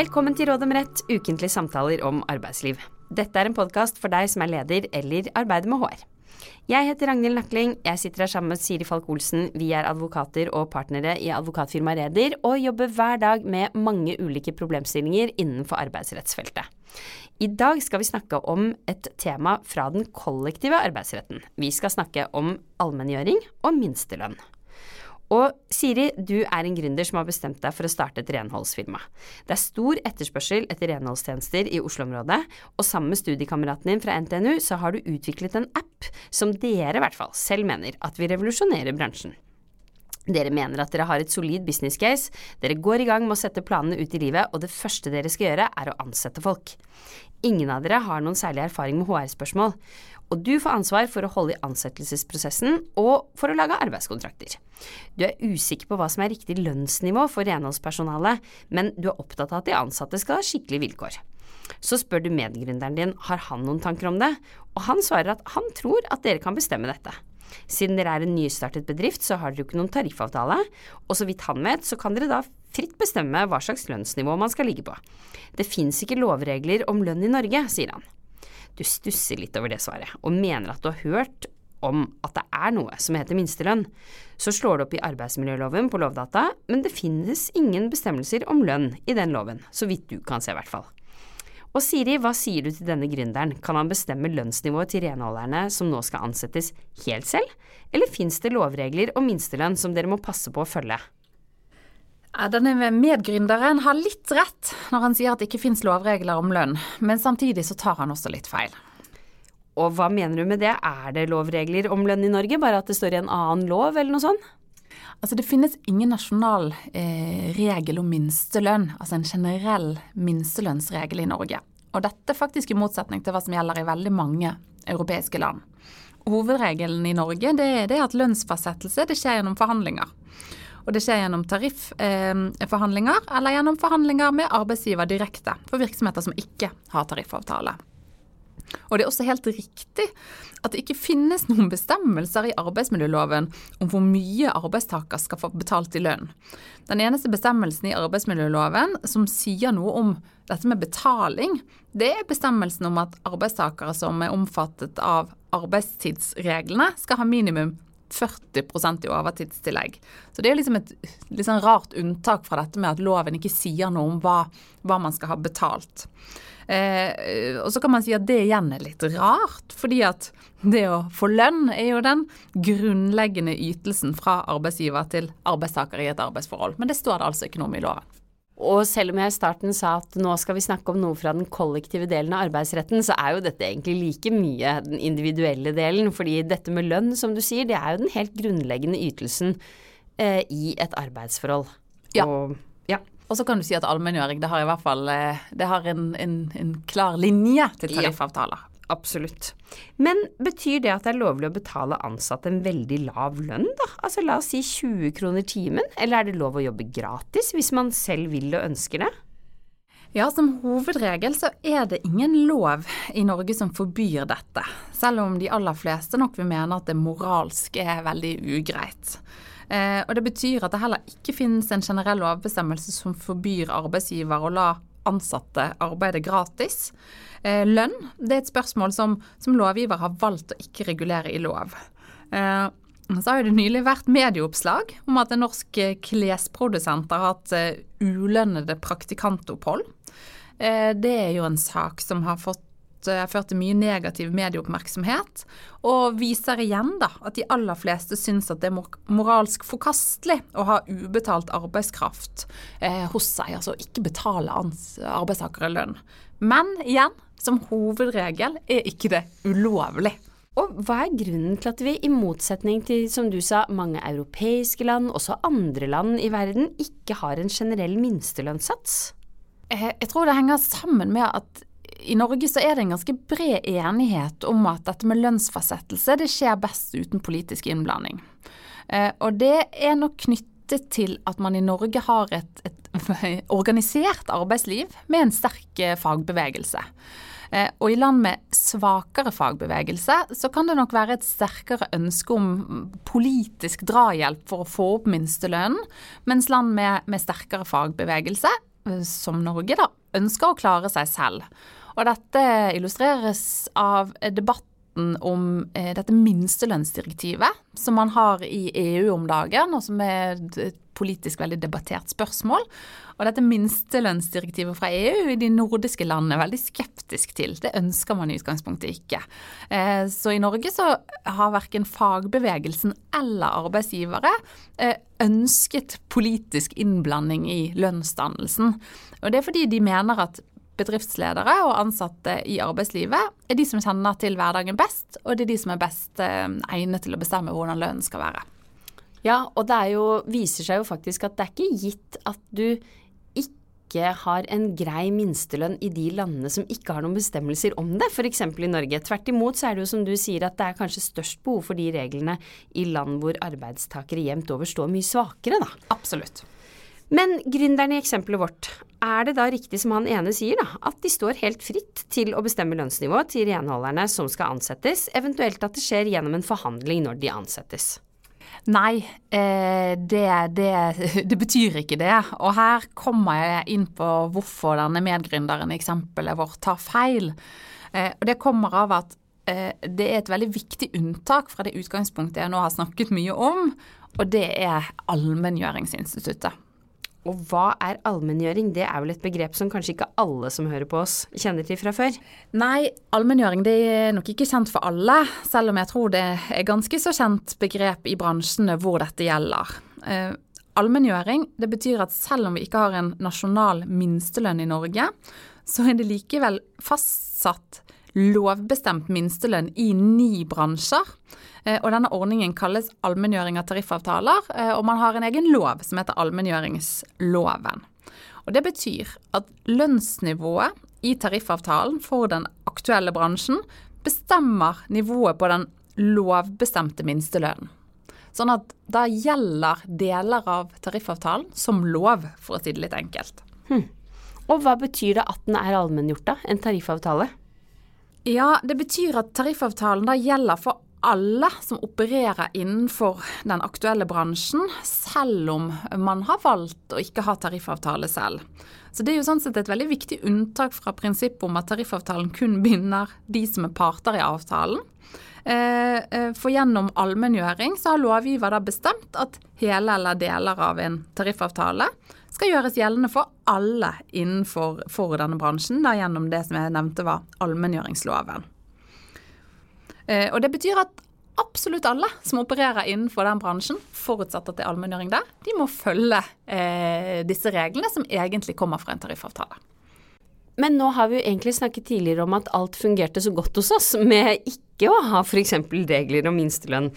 Velkommen til Råd om rett, ukentlige samtaler om arbeidsliv. Dette er en podkast for deg som er leder eller arbeider med HR. Jeg heter Ragnhild Nakling, jeg sitter her sammen med Siri Falk Olsen. Vi er advokater og partnere i advokatfirmaet Reder, og jobber hver dag med mange ulike problemstillinger innenfor arbeidsrettsfeltet. I dag skal vi snakke om et tema fra den kollektive arbeidsretten. Vi skal snakke om allmenngjøring og minstelønn. Og Siri, du er en gründer som har bestemt deg for å starte et renholdsfirma. Det er stor etterspørsel etter renholdstjenester i Oslo-området, og sammen med studiekameraten din fra NTNU så har du utviklet en app som dere i hvert fall selv mener at vil revolusjonere bransjen. Dere mener at dere har et solid business case, dere går i gang med å sette planene ut i livet, og det første dere skal gjøre er å ansette folk. Ingen av dere har noen særlig erfaring med HR-spørsmål, og du får ansvar for å holde i ansettelsesprosessen og for å lage arbeidskontrakter. Du er usikker på hva som er riktig lønnsnivå for renholdspersonalet, men du er opptatt av at de ansatte skal ha skikkelige vilkår. Så spør du medgründeren din har han noen tanker om det, og han svarer at han tror at dere kan bestemme dette. Siden dere er en nystartet bedrift, så har dere jo ikke noen tariffavtale, og så vidt han vet, så kan dere da fritt bestemme hva slags lønnsnivå man skal ligge på. Det fins ikke lovregler om lønn i Norge, sier han. Du stusser litt over det svaret, og mener at du har hørt om at det er noe som heter minstelønn. Så slår du opp i arbeidsmiljøloven på Lovdata, men det finnes ingen bestemmelser om lønn i den loven, så vidt du kan se i hvert fall. Og Siri, hva sier du til denne gründeren, kan han bestemme lønnsnivået til renholderne som nå skal ansettes helt selv, eller fins det lovregler om minstelønn som dere må passe på å følge? Denne medgründeren har litt rett når han sier at det ikke finnes lovregler om lønn, men samtidig så tar han også litt feil. Og hva mener du med det, er det lovregler om lønn i Norge, bare at det står i en annen lov eller noe sånt? Altså Det finnes ingen nasjonal eh, regel om minstelønn, altså en generell minstelønnsregel i Norge. Og dette faktisk i motsetning til hva som gjelder i veldig mange europeiske land. Hovedregelen i Norge det er at lønnsfastsettelse det skjer gjennom forhandlinger. Og det skjer gjennom tarifforhandlinger eh, eller gjennom forhandlinger med arbeidsgiver direkte for virksomheter som ikke har tariffavtale. Og det er også helt riktig at det ikke finnes noen bestemmelser i arbeidsmiljøloven om hvor mye arbeidstaker skal få betalt i lønn. Den eneste bestemmelsen i arbeidsmiljøloven som sier noe om dette med betaling, det er bestemmelsen om at arbeidstakere som er omfattet av arbeidstidsreglene, skal ha minimum 40% i overtidstillegg. Så det er liksom et litt sånn rart unntak fra dette med at loven ikke sier noe om hva, hva man skal ha betalt. Eh, og så kan man si at det igjen er litt rart, fordi at det å få lønn er jo den grunnleggende ytelsen fra arbeidsgiver til arbeidstaker i et arbeidsforhold. Men det står det altså ikke noe om i loven. Og selv om jeg i starten sa at nå skal vi snakke om noe fra den kollektive delen av arbeidsretten, så er jo dette egentlig like mye den individuelle delen. Fordi dette med lønn, som du sier, det er jo den helt grunnleggende ytelsen eh, i et arbeidsforhold. Ja. Og, ja. Og så kan du si at allmenngjøring det har i hvert fall eh, det har en, en, en klar linje til tariffavtaler. Absolutt. Men betyr det at det er lovlig å betale ansatte en veldig lav lønn, da? Altså la oss si 20 kroner timen, eller er det lov å jobbe gratis hvis man selv vil og ønsker det? Ja, som hovedregel så er det ingen lov i Norge som forbyr dette, selv om de aller fleste nok vil mene at det moralsk er veldig ugreit. Eh, og Det betyr at det heller ikke finnes en generell lovbestemmelse som forbyr arbeidsgiver å la ansatte arbeide gratis. Eh, lønn det er et spørsmål som, som, lovgiver har valgt å ikke regulere i lov. Eh, så har det nylig vært medieoppslag om at en norsk klesprodusent har hatt eh, ulønnede praktikantopphold. Det er jo en sak som har fått ført til mye negativ medieoppmerksomhet, og viser igjen da at de aller fleste syns at det er moralsk forkastelig å ha ubetalt arbeidskraft eh, hos seg, altså ikke betale arbeidstakere lønn. Men igjen, som hovedregel er ikke det ulovlig. Og hva er grunnen til at vi, i motsetning til, som du sa, mange europeiske land, også andre land i verden, ikke har en generell minstelønnssats? Eh, jeg tror det henger sammen med at i Norge så er det en ganske bred enighet om at dette med lønnsfastsettelse det skjer best uten politisk innblanding. Eh, og det er nok knyttet til at man i Norge har et, et organisert arbeidsliv med en sterk eh, fagbevegelse. Eh, og i land med svakere fagbevegelse, så kan det nok være et sterkere ønske om politisk drahjelp for å få opp minstelønnen, mens land med, med sterkere fagbevegelse som Norge, da, ønsker å klare seg selv. Og dette illustreres av debatten om eh, dette minstelønnsdirektivet som man har i EU om dagen, og som er et politisk veldig debattert spørsmål. Og dette minstelønnsdirektivet fra EU i de nordiske landene er veldig skeptisk til. Det ønsker man i utgangspunktet ikke. Eh, så i Norge så har verken fagbevegelsen eller arbeidsgivere eh, ønsket politisk innblanding i lønnsdannelsen. Og det er fordi de mener at bedriftsledere og ansatte i arbeidslivet er de som kjenner til hverdagen best, og det er de som er best eh, egnet til å bestemme hvordan lønnen skal være. Ja, og det jo, viser seg jo faktisk at det er ikke gitt at du ikke har en grei minstelønn i de landene som ikke har noen bestemmelser om det, f.eks. i Norge. Tvert imot så er det jo som du sier at det er kanskje størst behov for de reglene i land hvor arbeidstakere jevnt over står mye svakere, da. Absolutt. Men gründeren i eksempelet vårt, er det da riktig som han ene sier, da, at de står helt fritt til å bestemme lønnsnivået til renholderne som skal ansettes, eventuelt at det skjer gjennom en forhandling når de ansettes? Nei, eh, det, det, det, betyr ikke det. Og her kommer jeg inn på hvorfor denne medgründeren i eksempelet vårt tar feil. Eh, og det kommer av at eh, det er et veldig viktig unntak fra det utgangspunktet jeg nå har snakket mye om, og det er allmenngjøringsinstituttet. Og hva er allmenngjøring? Det er vel et begrep som kanskje ikke alle som hører på oss kjenner til fra før? Nei, allmenngjøring det er nok ikke kjent for alle, selv om jeg tror det er ganske så kjent begrep i bransjene hvor dette gjelder. Eh, allmenngjøring det betyr at selv om vi ikke har en nasjonal minstelønn i Norge, så er det likevel fastsatt lovbestemt minstelønn i ni bransjer. Eh, og denne ordningen kalles allmenngjøring av tariffavtaler, eh, og man har en egen lov som heter allmenngjøringsloven. Og Det betyr at lønnsnivået i tariffavtalen for den aktuelle bransjen bestemmer nivået på den lovbestemte minstelønnen. Sånn at da gjelder deler av tariffavtalen som lov, for å si det litt enkelt. Hmm. Og hva betyr det at den er allmenngjort, da? En tariffavtale? Ja, det betyr at tariffavtalen da gjelder for alle som opererer innenfor den aktuelle bransjen, selv om man har valgt å ikke ha tariffavtale selv. Så Det er jo sånn sett et veldig viktig unntak fra prinsippet om at tariffavtalen kun binder de som er parter i avtalen. Eh, eh, for gjennom allmenngjøring så har lovgiver da bestemt at hele eller deler av en tariffavtale skal gjøres gjeldende for alle innenfor denne bransjen, da gjennom det som jeg nevnte var allmenngjøringsloven. Eh, og det betyr at absolutt alle som opererer innenfor den bransjen, forutsatt at det er allmenngjøring der, de må følge eh, disse reglene som egentlig kommer fra en tariffavtale. Men nå har vi jo egentlig snakket tidligere om at alt fungerte så godt hos oss med ikke å ha f.eks. regler om minstelønn.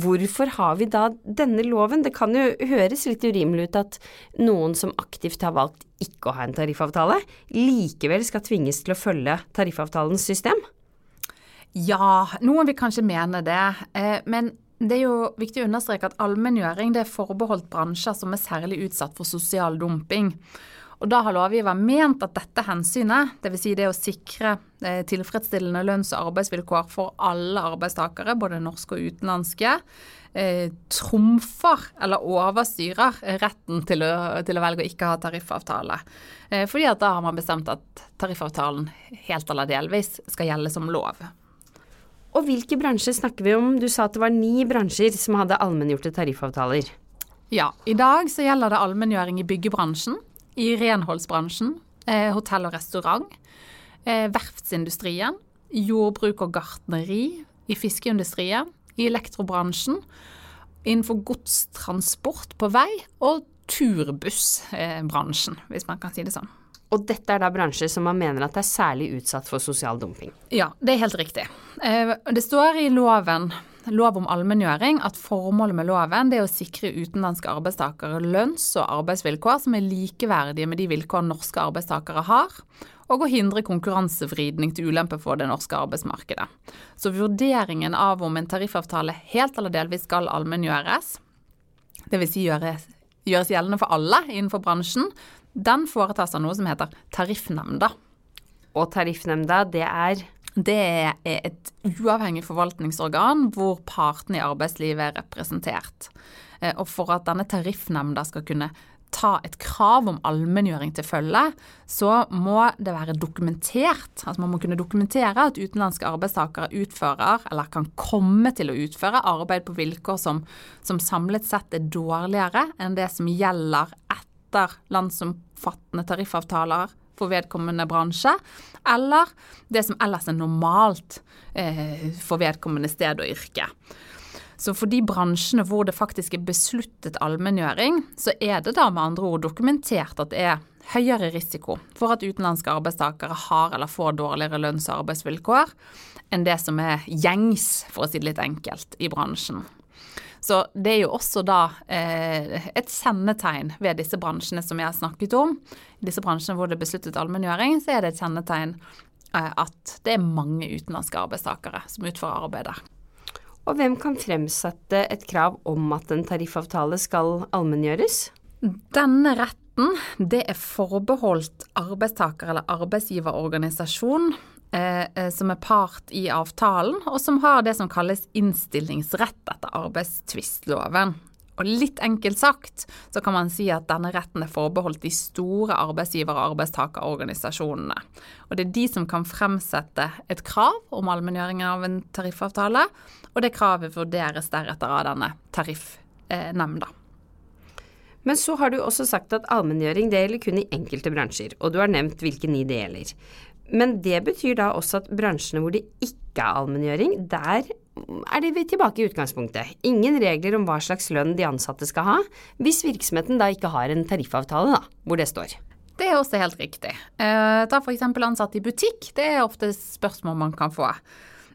Hvorfor har vi da denne loven? Det kan jo høres litt urimelig ut at noen som aktivt har valgt ikke å ha en tariffavtale, likevel skal tvinges til å følge tariffavtalens system? Ja, noen vil kanskje mene det. Eh, men det er jo viktig å understreke at allmenngjøring er forbeholdt bransjer som er særlig utsatt for sosial dumping. Og Da har lovgiver ment at dette hensynet, dvs. Si det å sikre eh, tilfredsstillende lønns- og arbeidsvilkår for alle arbeidstakere, både norske og utenlandske, eh, trumfer eller overstyrer retten til å, til å, velge å ikke ha tariffavtale. Fordi at da har man bestemt at tariffavtalen helt eller delvis skal gjelde som lov. Og hvilke bransjer snakker vi om? Du sa at det var ni bransjer som hadde allmenngjorte tariffavtaler. Ja, i dag så gjelder det allmenngjøring i byggebransjen, i renholdsbransjen, eh, hotell og restaurant, eh, verftsindustrien, jordbruk og gartneri, i fiskeindustrien, i elektrobransjen, innenfor godstransport på vei og turbussbransjen, hvis man kan si det sånn. Og dette er da bransjer som man mener at er særlig utsatt for sosial dumping. Ja, det er helt riktig. Eh, det står i loven, lov om allmenngjøring, at formålet med loven er å sikre utenlandske arbeidstakere lønns- og arbeidsvilkår som er likeverdige med de vilkår norske arbeidstakere har, og å hindre konkurransevridning til ulempe for det norske arbeidsmarkedet. Så vurderingen av om en tariffavtale helt eller delvis skal allmenngjøres, dvs. Si gjøres, gjøres gjeldende for alle innenfor bransjen, den foretas av noe som heter Tariffnemnda. Og Tariffnemnda, det er? Det er et uavhengig forvaltningsorgan hvor partene i arbeidslivet er representert. Eh, og for at denne tariffnemnda skal kunne ta et krav om allmenngjøring til følge, så må det være dokumentert. Altså man må kunne dokumentere at utenlandske arbeidstakere utfører, eller kan komme til å utføre, arbeid på vilkår som, som samlet sett er dårligere enn det som gjelder etter landsomfattende tariffavtaler for vedkommende bransje, eller det som ellers er normalt eh, for vedkommende sted og yrke. Så for de bransjene hvor det faktisk er besluttet allmenngjøring, så er det da med andre ord dokumentert at det er høyere risiko for at utenlandske arbeidstakere har eller får dårligere lønns- og arbeidsvilkår enn det som er gjengs, for å si det litt enkelt, i bransjen. Så det er jo også da eh, et kjennetegn ved disse bransjene som jeg har snakket om. I disse bransjene hvor det er besluttet allmenngjøring, så er det et kjennetegn eh, at det er mange utenlandske arbeidstakere som utfører arbeidet. Og hvem kan fremsette et krav om at en tariffavtale skal allmenngjøres? Denne retten det er forbeholdt arbeidstaker- eller arbeidsgiverorganisasjon eh, eh, som er part i avtalen, og som har det som kalles innstillingsrett etter arbeidstvistloven. Og litt enkelt sagt så kan man si at denne retten er forbeholdt de store arbeidsgiver- og arbeidstakerorganisasjonene. Og det er de som kan fremsette et krav om allmenngjøring av en tariffavtale, og det kravet vurderes deretter av denne tariffnemnda. Men så har du også sagt at allmenngjøring det gjelder kun i enkelte bransjer, og du har nevnt hvilke ni det gjelder. Men det betyr da også at bransjene hvor det ikke er allmenngjøring, der er det tilbake i utgangspunktet. Ingen regler om hva slags lønn de ansatte skal ha, hvis virksomheten da ikke har en tariffavtale, da, hvor det står. Det er også helt riktig. Eh, ta f.eks. ansatte i butikk. Det er ofte spørsmål man kan få.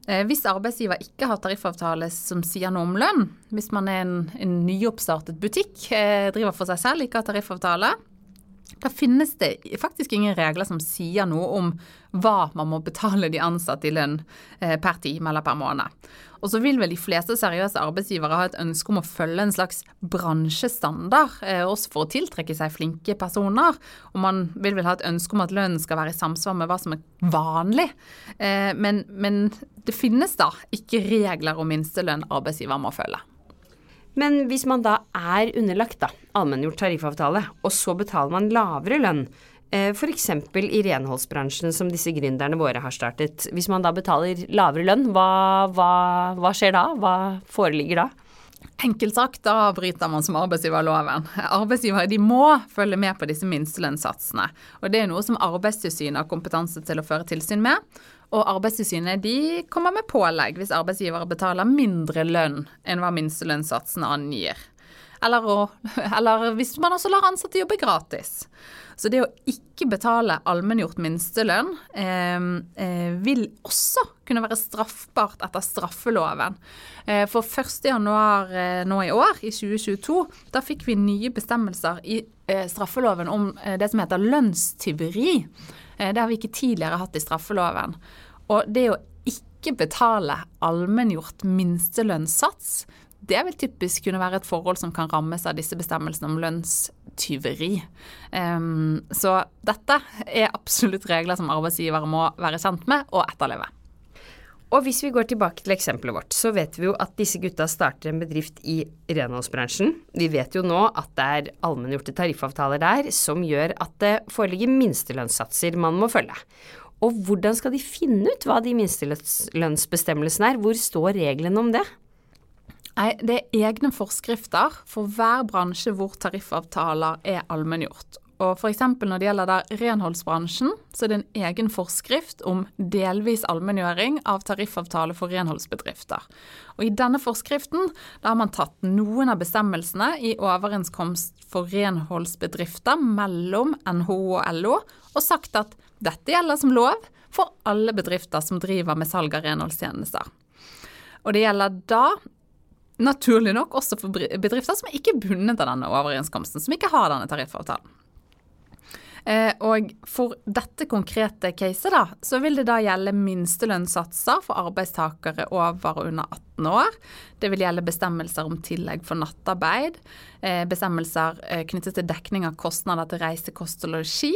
Eh, hvis arbeidsgiver ikke har tariffavtale som sier noe om lønn, hvis man er en, en nyoppstartet butikk, eh, driver for seg selv, ikke har tariffavtale, da finnes det faktisk ingen regler som sier noe om hva man må betale de ansatte i lønn eh, per time eller per måned. Og så vil vel de fleste seriøse arbeidsgivere ha et ønske om å følge en slags bransjestandard, eh, også for å tiltrekke seg flinke personer. Og man vil vel ha et ønske om at lønnen skal være i samsvar med hva som er vanlig. Eh, men, men det finnes da ikke regler om minstelønn arbeidsgiver må følge. Men hvis man da er underlagt da, allmenngjort tariffavtale, og så betaler man lavere lønn, eh, f.eks. i renholdsbransjen som disse gründerne våre har startet. Hvis man da betaler lavere lønn, hva, hva, hva skjer da? Hva foreligger da? Enkelt sagt, da bryter man som arbeidsgiver loven. Arbeidsgivere de må følge med på disse minstelønnssatsene. Og det er noe som Arbeidstilsynet har kompetanse til å føre tilsyn med. Og Arbeidstilsynet de kommer med pålegg hvis arbeidsgivere betaler mindre lønn enn hva minstelønnssatsene angir. Eller, å, eller, hvis man også lar ansatte jobbe gratis. Så det å ikke betale allmenngjort minstelønn eh, eh, vil også kunne være straffbart etter straffeloven. Eh, for 1.1 eh, nå i år, i 2022, da fikk vi nye bestemmelser i eh, straffeloven om eh, det som heter lønnstyveri. det har vi ikke tidligere hatt i straffeloven. Og det å ikke betale allmenngjort minstelønnssats, det vil typisk kunne være et forhold som kan rammes av disse bestemmelsene om lønnstyveri. Um, så dette er absolutt regler som arbeidsgivere må være kjent med og etterleve. Og hvis vi går tilbake til eksempelet vårt, så vet vi jo at disse gutta starter en bedrift i renholdsbransjen. Vi vet jo nå at det er allmenngjorte tariffavtaler der som gjør at det foreligger minstelønnssatser man må følge. Og hvordan skal de finne ut hva de minstelønnsbestemmelsene er? Hvor står reglene om det? Nei, Det er egne forskrifter for hver bransje hvor tariffavtaler er allmenngjort. Og F.eks. når det gjelder der renholdsbransjen, så er det en egen forskrift om delvis allmenngjøring av tariffavtale for renholdsbedrifter. Og I denne forskriften da har man tatt noen av bestemmelsene i overenskomst for renholdsbedrifter mellom NHO og LO, og sagt at dette gjelder som lov for alle bedrifter som driver med salg av renholdstjenester. Og det gjelder da naturlig nok også for bedrifter som ikke er bundet av denne overenskomsten, som ikke har denne tariffavtalen. Eh, og for dette konkrete caset, da, så vil det da gjelde minstelønnssatser for arbeidstakere over og under 18 år. Det vil gjelde bestemmelser om tillegg for nattarbeid, eh, bestemmelser eh, knyttet til dekning av kostnader til reise, kost og losji,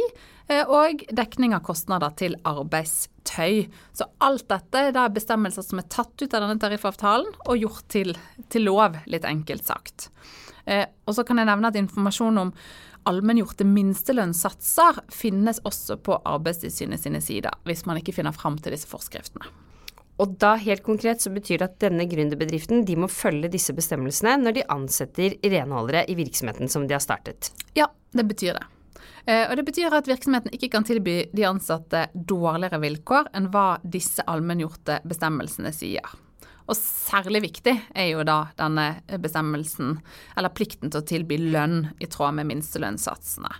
og dekning av kostnader til arbeidstøy. Så alt dette er bestemmelser som er tatt ut av denne tariffavtalen og gjort til, til lov, litt enkelt sagt. Og så kan jeg nevne at informasjon om allmenngjorte minstelønnssatser finnes også på Arbeidstilsynet sine sider, hvis man ikke finner fram til disse forskriftene. Og da helt konkret så betyr det at denne gründerbedriften de må følge disse bestemmelsene når de ansetter renholdere i virksomheten som de har startet? Ja, det betyr det. Eh, og det betyr at virksomheten ikke kan tilby de ansatte dårligere vilkår enn hva disse allmenngjorte bestemmelsene sier. Og særlig viktig er jo da denne bestemmelsen, eller plikten til å tilby lønn i tråd med minstelønnssatsene.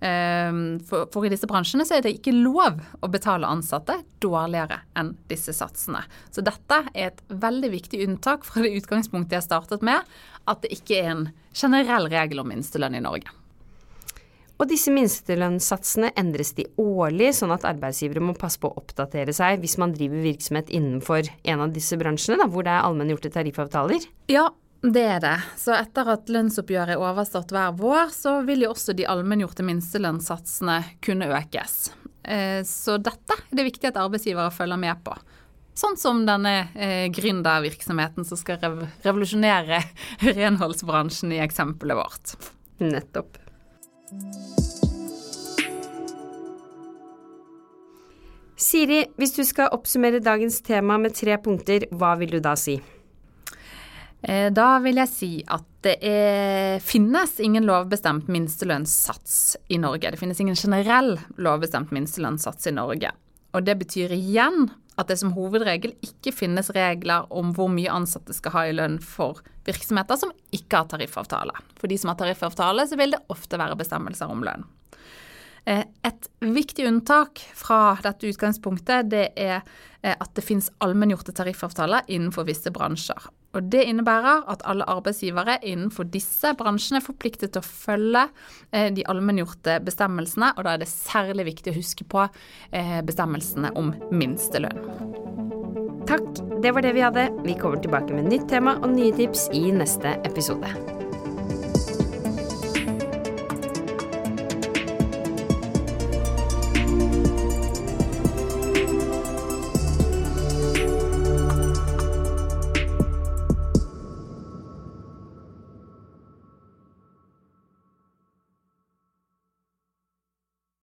Ehm, for, for, i disse bransjene så er det ikke lov å betale ansatte dårligere enn disse satsene. Så dette er et veldig viktig unntak fra det utgangspunktet jeg startet med, at det ikke er en generell regel om minstelønn i Norge. Og disse minstelønnssatsene endres de årlig, sånn at arbeidsgivere må passe på å oppdatere seg hvis man driver virksomhet innenfor en av disse bransjene, da, hvor det er allmenngjorte tariffavtaler? Ja, det er det. Så etter at lønnsoppgjøret er overstått hver vår, så vil jo også de allmenngjorte minstelønnssatsene kunne økes. Eh, så dette er det viktig at arbeidsgivere følger med på. Sånn som denne eh, gründervirksomheten som skal rev revolusjonere renholdsbransjen i eksempelet vårt. Nettopp. Siri, hvis du skal oppsummere dagens tema med tre punkter, hva vil du da si? Eh, da vil jeg si at det er, finnes ingen lovbestemt minstelønnssats i Norge. Det finnes ingen generell lovbestemt minstelønnssats i Norge. Og det betyr igjen at det som hovedregel ikke finnes regler om hvor mye ansatte skal ha i lønn for virksomheter som ikke har tariffavtale. For de som har tariffavtale, så vil det ofte være bestemmelser om lønn. Eh, et viktig unntak fra dette utgangspunktet det er eh, at det finnes allmenngjorte tariffavtaler innenfor visse bransjer. Og Det innebærer at alle arbeidsgivere innenfor disse bransjene er forpliktet til å følge eh, de allmenngjorte bestemmelsene, og da er det særlig viktig å huske på bestemmelsene om minstelønn. Takk, det var det vi hadde. Vi kommer tilbake med nytt tema og nye tips i neste episode.